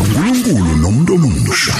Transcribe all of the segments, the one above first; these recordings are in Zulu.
uNkulunkulu nomuntu omusha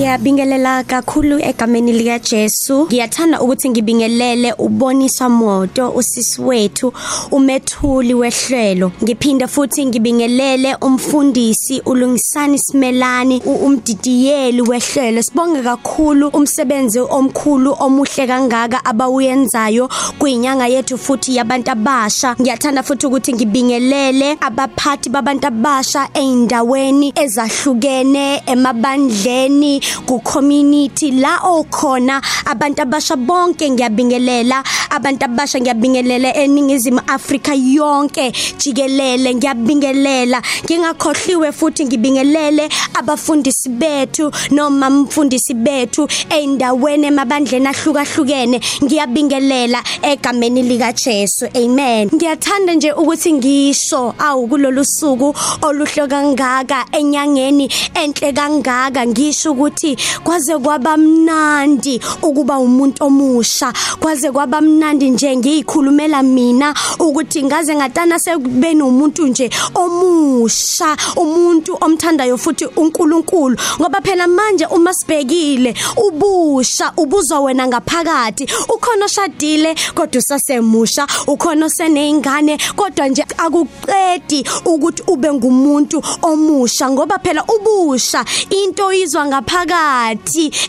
Ngiyabingelela kakhulu egameni lika Jesu. Ngiyathanda ukuthi ngibingelele ubonisa moto usisi wethu umethuli wehlelo. Ngiphinde futhi ngibingelele umfundisi ulungisani Simelani umdidiyeli wehlelo. Sibonge kakhulu umsebenzi omkhulu omuhle kangaka abawuyenzayo kuyinyanga yethu futhi yabantu abasha. Ngiyathanda futhi ukuthi ngibingelele abaphathi babantu abasha eindaweni ezahlukene emabandleni ku community la okhona abantu abasha bonke ngiyabingelela abantu abasha ngiyabingelela eningizimu Afrika yonke jikelele ngiyabingelela. Ngingakhohliwe futhi ngibingelele abafundisi bethu noma mfundisi bethu eindaweni emabandleni ahlukahlukene. Ngiyabingelela egameni lika Jesu amen. Ngiyathanda nje ukuthi ngisho awu kulolu suku oluhle kangaka enyangeni enhle kangaka ngisho ukuthi kwaze kwaba mnandi ukuba umuntu omusha. Kwaze kwaba mnandi nje ngiyikhulumela mina ukuthi ngaze ngatana sekubeni umuntu nje omusha umuntu omthandayo futhi uNkulunkulu. Ngoba phela manje uma sibhekile ubusha ubuzwa wena ngaphakathi. Ukhona oshadile kodwa usasemusha. Ukhona osenezingane kodwa nje akuqedi ukuthi ube ngumuntu omusha. Ngoba phela ubusha into izwa ngaphakathi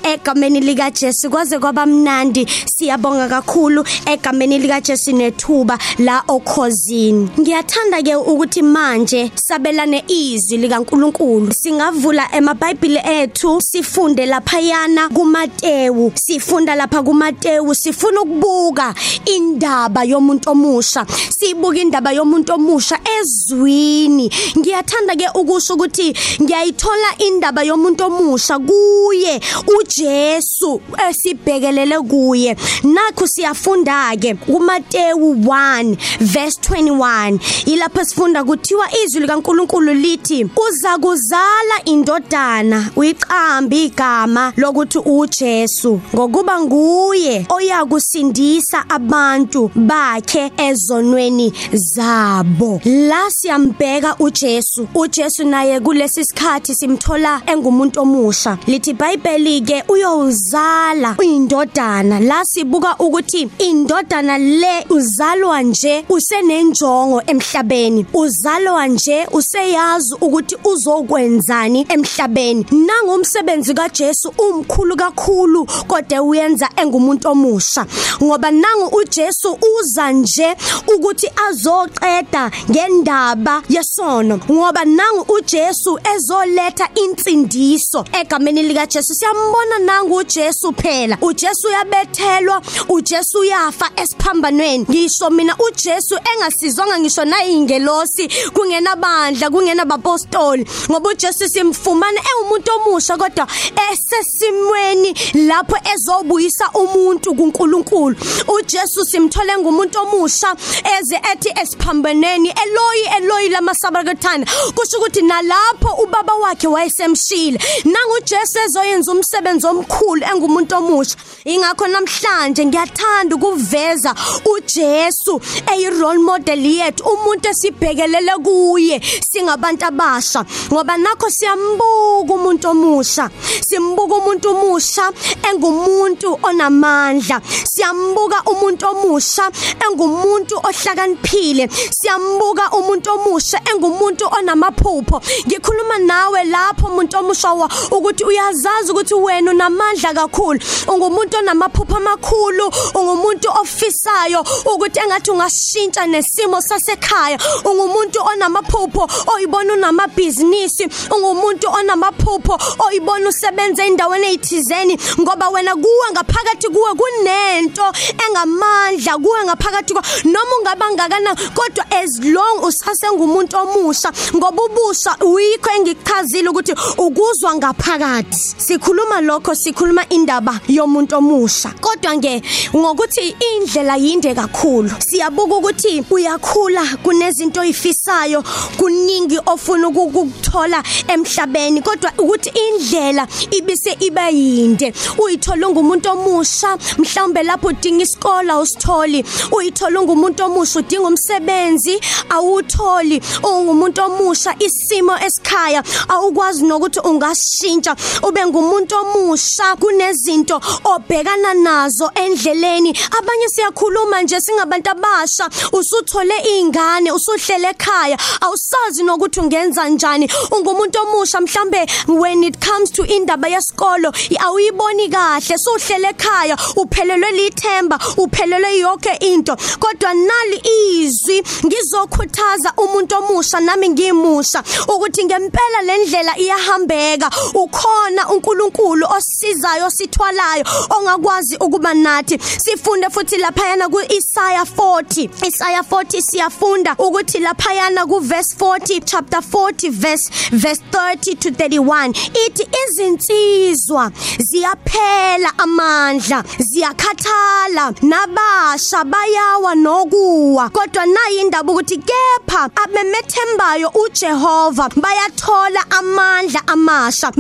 egameni lika Jesu kwaze kwaba mnandi. Siyabonga kakhulu egameni lika Jesu nethuba la okhozini. Ngiyathanda ke ukuthi manje sabelane izwi likaNkuluNkulu singavula emabhayibheli ethu sifunde lapha yana kuMateyu sifunda lapha kuMateyu sifuna ukubuka indaba yomuntu omusha. Sibuka indaba yomuntu omusha ezwini. Ngiyathanda ke ukusho ukuthi ngiyayithola indaba yomuntu omusha kuye uJesu esibhekelele kuye. Nakho siyafunda ke kuMateyu 1 verse 21 ilapho sifunda kuthiwa izwi likaNkuluNkulu lithi uza kuzala indodana uyiqambi igama lokuthi uJesu ngokuba nguye oyakusindisa abantu bakhe ezonweni zabo la siyambheka uJesu. uJesu naye kulesi sikhathi simthola engumuntu omusha. Lithi iBhayibheli ke uyozala indodana la sibuka ukuthi indodana le uzalwa nje usenenjongo emhlabeni. Uzalwa nje useyazi ukuthi uzokwenzani emhlabeni. Nangomsebenzi kaJesu umkhulu kakhulu kodwa uyenza engumuntu omusha. Ngoba nangu uJesu uza nje ukuthi azoqeda ngendaba yesono. Ngoba nangu uJesu ezoletha insindiso egameni lika Jesu siyambona nangu uJesu phela. uJesu uyabethelwa uJesu uyafa esiphambanweni. Ngisho mina uJesu engasizwanga ngisho nayingelosi kungena bandla kungena bapostoli ngoba uJesu simfumana engumuntu omusha kodwa esesimweni lapho ezobuyisa umuntu kuNkulunkulu. uJesu simthole ngumuntu omusha eze ethi esiphambaneni Eloi Eloi lama sabakthana kusho ukuthi nalapho ubaba wakhe wayesemshila nangu uJesu ezoyenza umsebenzi omkhulu engumuntu omusha. Ingakho namhlanje ngiyathanda ukuveza uJesu eyi role model yethu umuntu esibhekelele kuye. Singabantu abasha ngoba nakho siyambuka umuntu omusha. Simbuka umuntu omusha engumuntu onamandla. Siyambuka umuntu omusha engumuntu ohlakaniphile. Siyambuka umuntu omusha engumuntu onamaphupho. Ngikhuluma nawe lapho umuntu omusha ukuthi uyazazi ukuthi wena unamandla kakhulu. Ungumuntu onamaphupho amakhulu ungumuntu ofisayo ukuthi engathi ungashintsha nesimo sasekhaya. Ungumuntu onamaphupho oyibona unamabhizinisi. Ungumuntu onamaphupho oyibona usebenza endaweni ezithizeni ngoba wena kuwe ngaphakathi kuwe kunento engamandla kuwe ngaphakathi kwa noma ungabangakana kodwa as long usasengumuntu omusha ngoba ubusha uyikho engikuchazile ukuthi ukuzwa ngaphakathi. Sikhuluma lokho sikhuluma indaba yomuntu omusha. Kodwa nge ngokuthi indlela yinde kakhulu. Siyabuka ukuthi uyakhula kunezinto oyifisayo kuningi ofuna ukukuthola emhlabeni. Kodwa ukuthi indlela ibise ibe yinde. Uyithola ngumuntu omusha mhlawumbe lapho udinga isikole usitholi uyithola ngumuntu omusha udinga umsebenzi awutholi ungumuntu omusha isimo esikhaya awukwazi nokuthi ungashintsha. Ube ngumuntu omusha kunezinto obhekana nazo endleleni. Abanye siyakhuluma nje singabantu abasha. Usuthole ingane usuhlele ekhaya. Awusazi nokuthi ungenza njani. Ungumuntu omusha mhlambe when it comes to indaba yesikolo awuyiboni kahle. Suhlele ekhaya uphelelwe lithemba uphelelwe yonke into. Kodwa nali izwi ngizokhuthaza umuntu omusha nami ngimusha ukuthi ngempela lendlela iyahambeka. Ukhona uNkulunkulu osizayo sithwalayo ongakwazi ukuba nathi. Sifunde futhi lapha yana kuIsaiah 40 Isaiah 40 siyafunda ukuthi lapha yana kuverse 40 chapter 40 verse verse 30 to 31 ithi izinsizwa ziyaphela amandla ziyakhathala nabasha bayawa nokuwa. Kodwa nayi indaba ukuthi kepha abemethembayo uJehova bayathola amandla amasha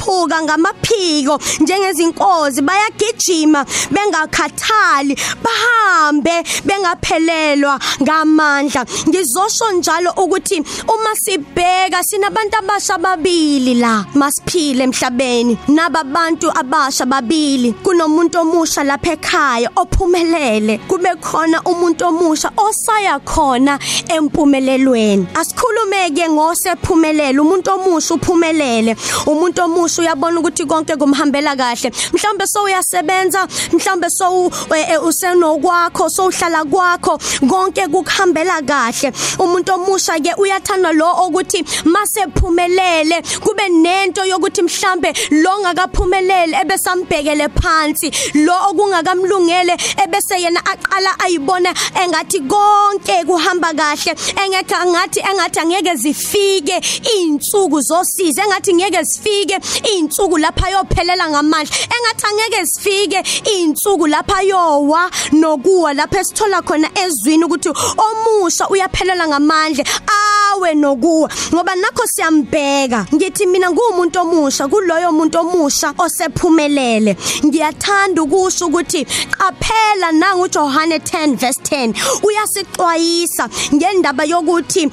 bayakhuphuka ngamaphiko njengezinkozi bayagijima bengakhathali bahambe bengaphelelwa ngamandla. Ngizosho njalo ukuthi uma sibheka sinabantu abasha babili la masiphile emhlabeni. Nababantu abasha babili kunomuntu omusha lapha ekhaya ophumelele. Kube khona umuntu omusha osaya khona empumelelweni. Asikhulumeke ngosephumelele umuntu omusha uphumelele umuntu omusha uyabona ukuthi konke kumhambela kahle. Mhlawumbe so uyasebenza mhlawumbe so usenokwakho so uhlala kwakho konke kukuhambela kahle. Umuntu omusha ke uyathanda lo ukuthi masephumelele kube nento yokuthi mhlambe lo ngakaphumelele ebesambhekele phansi lo okungakamlungele ebese yena aqala ayibona engathi konke kuhamba kahle engeke ngathi engathi angeke zifike izinsuku zosiza engathi ngeke zifike izinsuku lapha yophelela ngamandla. Engathi angeke zifike izinsuku lapha yowa nokuwa lapha esithola khona ezwini ukuthi omusha uyaphelela ngamandla awe nokuwa. Ngoba nakho siyambheka ngithi mina ngumuntu omusha kuloyo muntu omusha osephumelele. Ngiyathanda ukusho ukuthi qaphela nangu Johane 10 verse 10 uyasixwayisa ngendaba yokuthi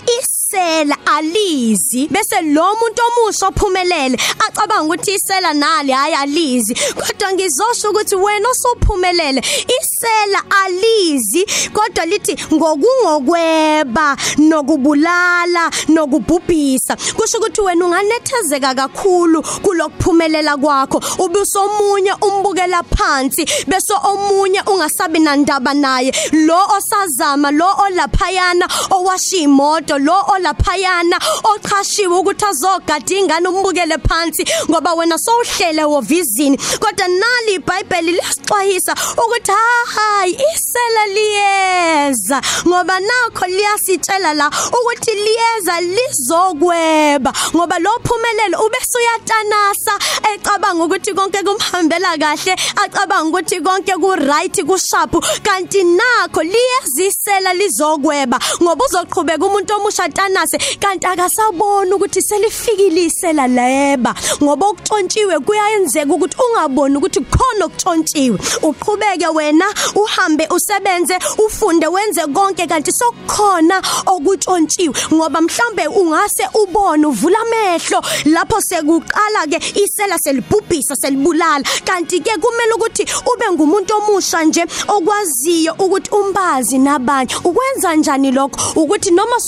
isela alizi. Bese lo muntu omusha ophumelele acabanga ukuthi isela nali hayi alizi. Kodwa ngizosho ukuthi wena osuphumelele isela alizi. Kodwa lithi ngokungokweba nokubulala nokubhubhisa. Kusho ukuthi wena unganethezeka kakhulu kulokuphumelela kwakho. Ubusomunye umbukela phansi bese omunye ungasabi nandaba naye. Lo osazama lo olaphayana owashiya imoto lo olaphayana ochashiwe ukuthi azogada ingane umbukele phansi ngoba wena sowuhlele wovizini kodwa nali iBhayibheli liyasixwayisa ukuthi hayi isela liyeza ngoba nakho liyasitshela la ukuthi liyeza lizokweba ngoba lo phumelelo ubese uyatanasa ecabanga ukuthi konke kumhambela kahle acabanga ukuthi konke ku right ku sharp kanti nakho liyezisela lizokweba ngoba uzoqhubeka umuntu omusha tanase kanti akasabona ukuthi selifikile isela leba ngoba ukuntshontshiwe kuyayenzeka ukuthi ungaboni ukuthi khona okuntshontshiwe uqhubeke wena uhambe usebenze ufunde wenze konke kanti sokukhona okuntshontshiwe ngoba mhlambe ungase ubone uvula amehlo. Lapho sekuqala ke isela selibhubhisa selibulala. Kanti ke kumele ukuthi ube ngumuntu omusha nje okwaziyo ukuthi umbazi nabanye. Ukwenza njani lokho? Ukuthi noma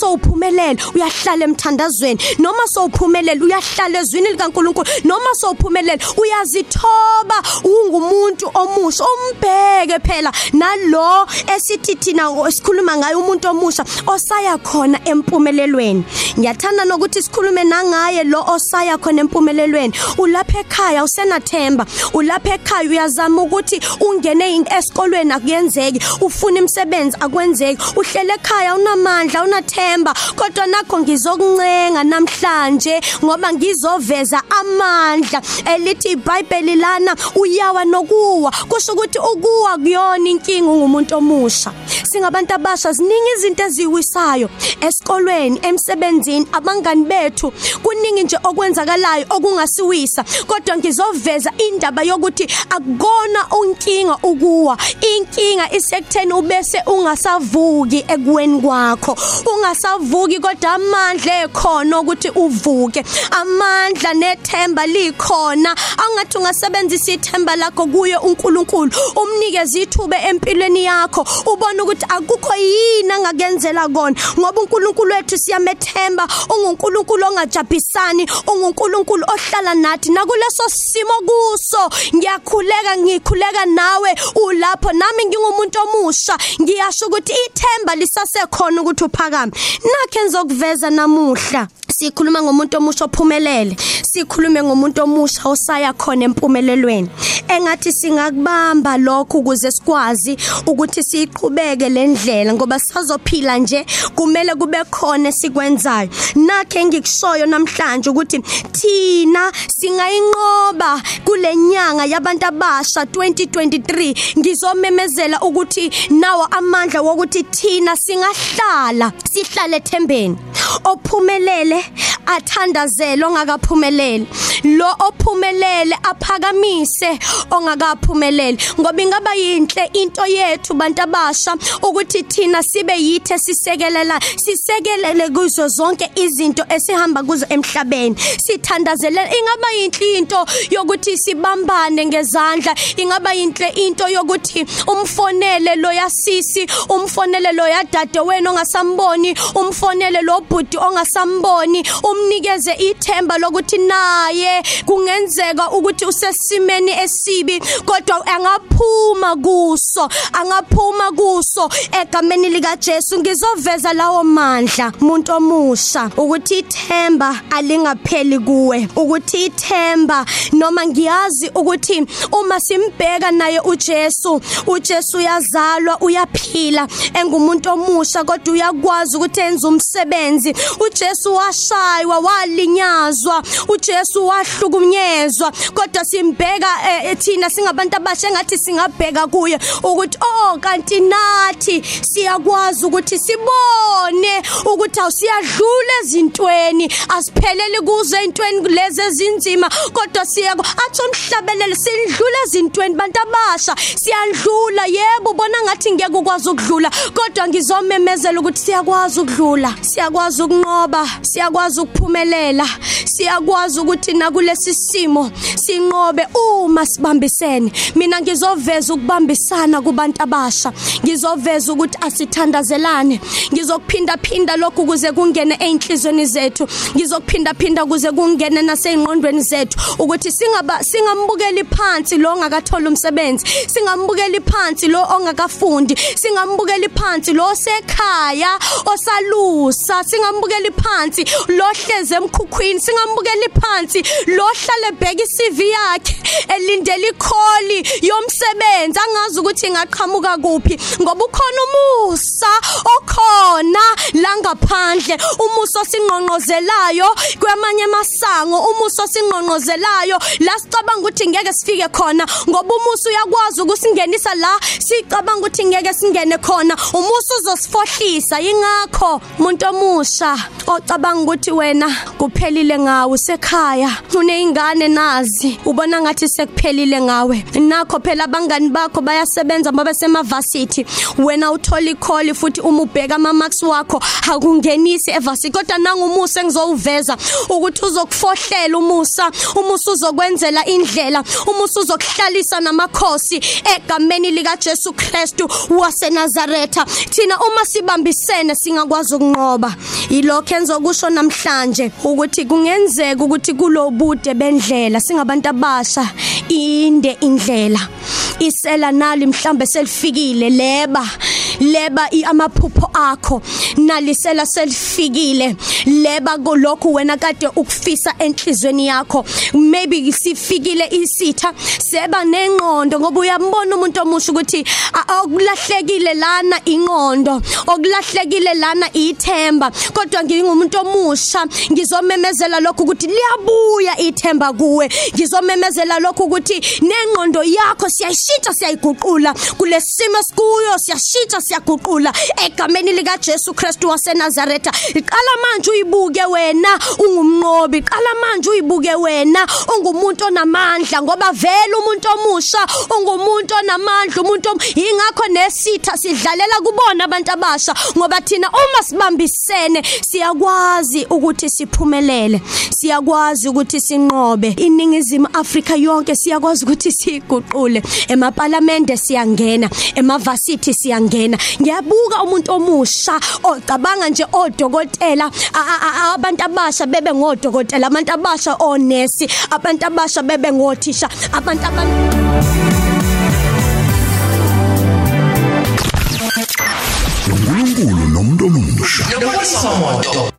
sowuphumelela uyahlala emthandazweni. Noma sowuphumelela uyahlala ezwini likaNkuluNkulu. Noma sowuphumelela uyazithoba ungumuntu omusha umbheke phela. Nalo esithi thina esikhuluma ngayo umuntu omusha osaya khona empumelelweni. Ngiyathanda nokuthi sikhulume nangaye lo osaya khona empumelelweni. Ulapha ekhaya usenathemba. Ulapha ekhaya uyazama ukuthi ungene esikolweni akuyenzeki. Ufuna imisebenzi akwenzeki. Uhlele ekhaya unamandla unathemba. Kodwa kodwa nakho ngizokuncenga namhlanje ngoba ngizoveza amandla. Elithi iBhayibheli lana uyawa nokuwa. Kusho ukuthi ukuwa kuyona inkinga ngumuntu omusha. Singabantu abasha ziningi izinto eziwisayo esikolweni emsebenzini abangani bethu. Kuningi nje okwenzakalayo okungasiwisa. Kodwa ngizoveza indaba yokuthi akukona unkinga ukuwa. Inkinga isekutheni ubese ungasavuki ekuweni kwakho. Ungasavuki kodwa amandla ekhona ukuthi uvuke. Amandla nethemba likhona. Angathi ungasebenzisa ithemba lakho kuye uNkulunkulu umnikeze ithuba empilweni yakho ubone ukuthi akukho yini angakenzela kona. Ngoba uNkulunkulu wethu siyamethemba unguNkulunkulu ongajabhisani unguNkulunkulu ohlala nathi. Nakuleso simo kuso ngiyakhuleka ngikhuleka nawe ulapho. Nami ngingumuntu omusha ngiyasho ukuthi ithemba lisasekhona ukuthi uphakame. Nakhe ngizokuveza namuhla. Sikhuluma ngomuntu omusha ophumelele. Sikhulume ngomuntu omusha osaya khona empumelelweni. Engathi singakubamba lokho ukuze sikwazi ukuthi siqhubeke lendlela ngoba sazophila nje kumele kube khona sikwenzayo nakhe ngikushoyo namhlanje ukuthi thina singayinqoba kulenyanga yabantu abasha 2023 ngizomemezela ukuthi nawo amandla wokuthi thina singahlala sihlale ethembeni. Ophumelele athandazele ongakaphumeleli. Lo ophumelele aphakamise ongakaphumeleli. Ngoba ingaba yinhle into yethu bantu abasha ukuthi thina sibe yithe sisekelela sisekelele kuzo zonke izinto esihamba kuzo emhlabeni. Sithandazele ingaba yinhle into yokuthi sibambane ngezandla. Ingaba yinhle into yokuthi umfonele lo yasisi umfonele lo yadade wena ongasamboni umfonele lo bhuti ongasamboni. Umnikeze ithemba lokuthi naye kungenzeka ukuthi usesimeni esibi kodwa angaphuma kuso angaphuma kuso. Egameni lika Jesu ngizoveza lawo mandla umuntu omusha ukuthi ithemba alingapheli kuwe ukuthi ithemba noma ngiyazi ukuthi uma simbheka naye uJesu uJesu uyazalwa uyaphila engumuntu omusha kodwa uyakwazi ukuthi enze umsebenzi. uJesu washaywa walinyazwa uJesu wahlukunyezwa. Kodwa simbheka eh, thina singabantu abasha engathi singabheka kuye ukuthi oh kanti nathi siyakwazi ukuthi sibone ukuthi awusiyadlula ezintweni asipheleli kuzo ezintweni lezi ezinzima kodwa siyako athi umhlabelele sidlula ezintweni bantu abasha siyadlula. Yebo ubona ngathi ngeke ukwazi ukudlula kodwa ngizomemezela ukuthi siyakwazi ukudlula siyakwazi ukunqoba siyakwazi ukuphumelela siyakwazi ukuthi nakulesi simo sinqobe uma sibambisene. Mina ngizoveza ukubambisana kubantu abasha ngizoveza ukuthi asithandazelane ngizokuphinda phinda lokhu kuze kungene einhlizweni zethu ngizokuphinda phinda kuze kungene nasengqondweni zethu ukuthi singaba singambukeli phansi lo ongakathola umsebenzi singambukeli phansi lo ongakafundi singambukeli phansi lo sekhaya osalusa singambukeli phansi lo hleze emkhukhwini singambukeli phansi. Lo hlale ebheka iCV yakhe elindele ikholi yomsebenzi angazi ukuthi ingaqhamuka kuphi ngoba ukhona umusa okhona la ngaphandle umusa singqonqozelayo kwamanye masango umusa singqonqozelayo la sicabanga ukuthi ngeke sifike khona ngoba umusa uyakwazi ukusingenisa la sicabanga ukuthi ngeke singene khona. Umusa uzosifohlisa ingakho umuntu omusha ocabanga ukuthi wena kuphelile ngawe sekhaya unezingane nazi ubona ngathi sekuphelile ngawe. Nakho phela abangani bakho bayasebenza babe semavasithi. Wena uthola ikholi futhi uma ubheka ama marks wakho akungenisi evasithi kodwa nangumusa engizowuveza ukuthi uzokufohlela umusa umusa uzokwenzela indlela umusa uzokuhlalisa namakhosi egameni lika Jesu Kristu waseNazaretha. Thina uma sibambisene singakwazi ukunqoba. Ilokho enzokusho namhlanje ukuthi kungenzeka ukuthi kulobude bendlela singabantu abasha. Inde indlela. Isela nali mhlambe selifikile leba. Leba amaphupho akho nalisela selifikile. Leba lokhu wena kade ukufisa enhlizweni yakho. Maybe sifikile isitha seba nengqondo ngoba uyambona umuntu omusha ukuthi okulahlekile lana ingqondo okulahlekile lana ithemba kodwa ngingumuntu omusha. Ngizomemezela lokho ukuthi liyabuya ithemba kuwe. Ngizomemezela lokho ukuthi nengqondo yakho siyayishintsha siyayiguqula. Kulesimo sikuyo siyashintsha siyaguqula egameni lika Jesu Kristu waseNazaretha iqala manje uyibuke wena ungumnqobi qala manje uyibuke wena ungumuntu onamandla ngoba vele umuntu omusha ungumuntu onamandla umuntu ingakho nesitha sidlalela kubona abantu abasha ngoba thina uma sibambisene siyakwazi ukuthi siphumelele siyakwazi ukuthi sinqobe. Iningizimu Afrika yonke siyakwazi ukuthi siguqule emaparlamente siyangena emavasithi siyangena ngiyabuka umuntu omusha ocabanga nje odokotela a- a- a- abantu abasha bebe ngodokotela abantu abasha onesi abantu abasha bebe ngothisha abantu abantu uNkulunkulu nomuntu omusha. Nobulisa moto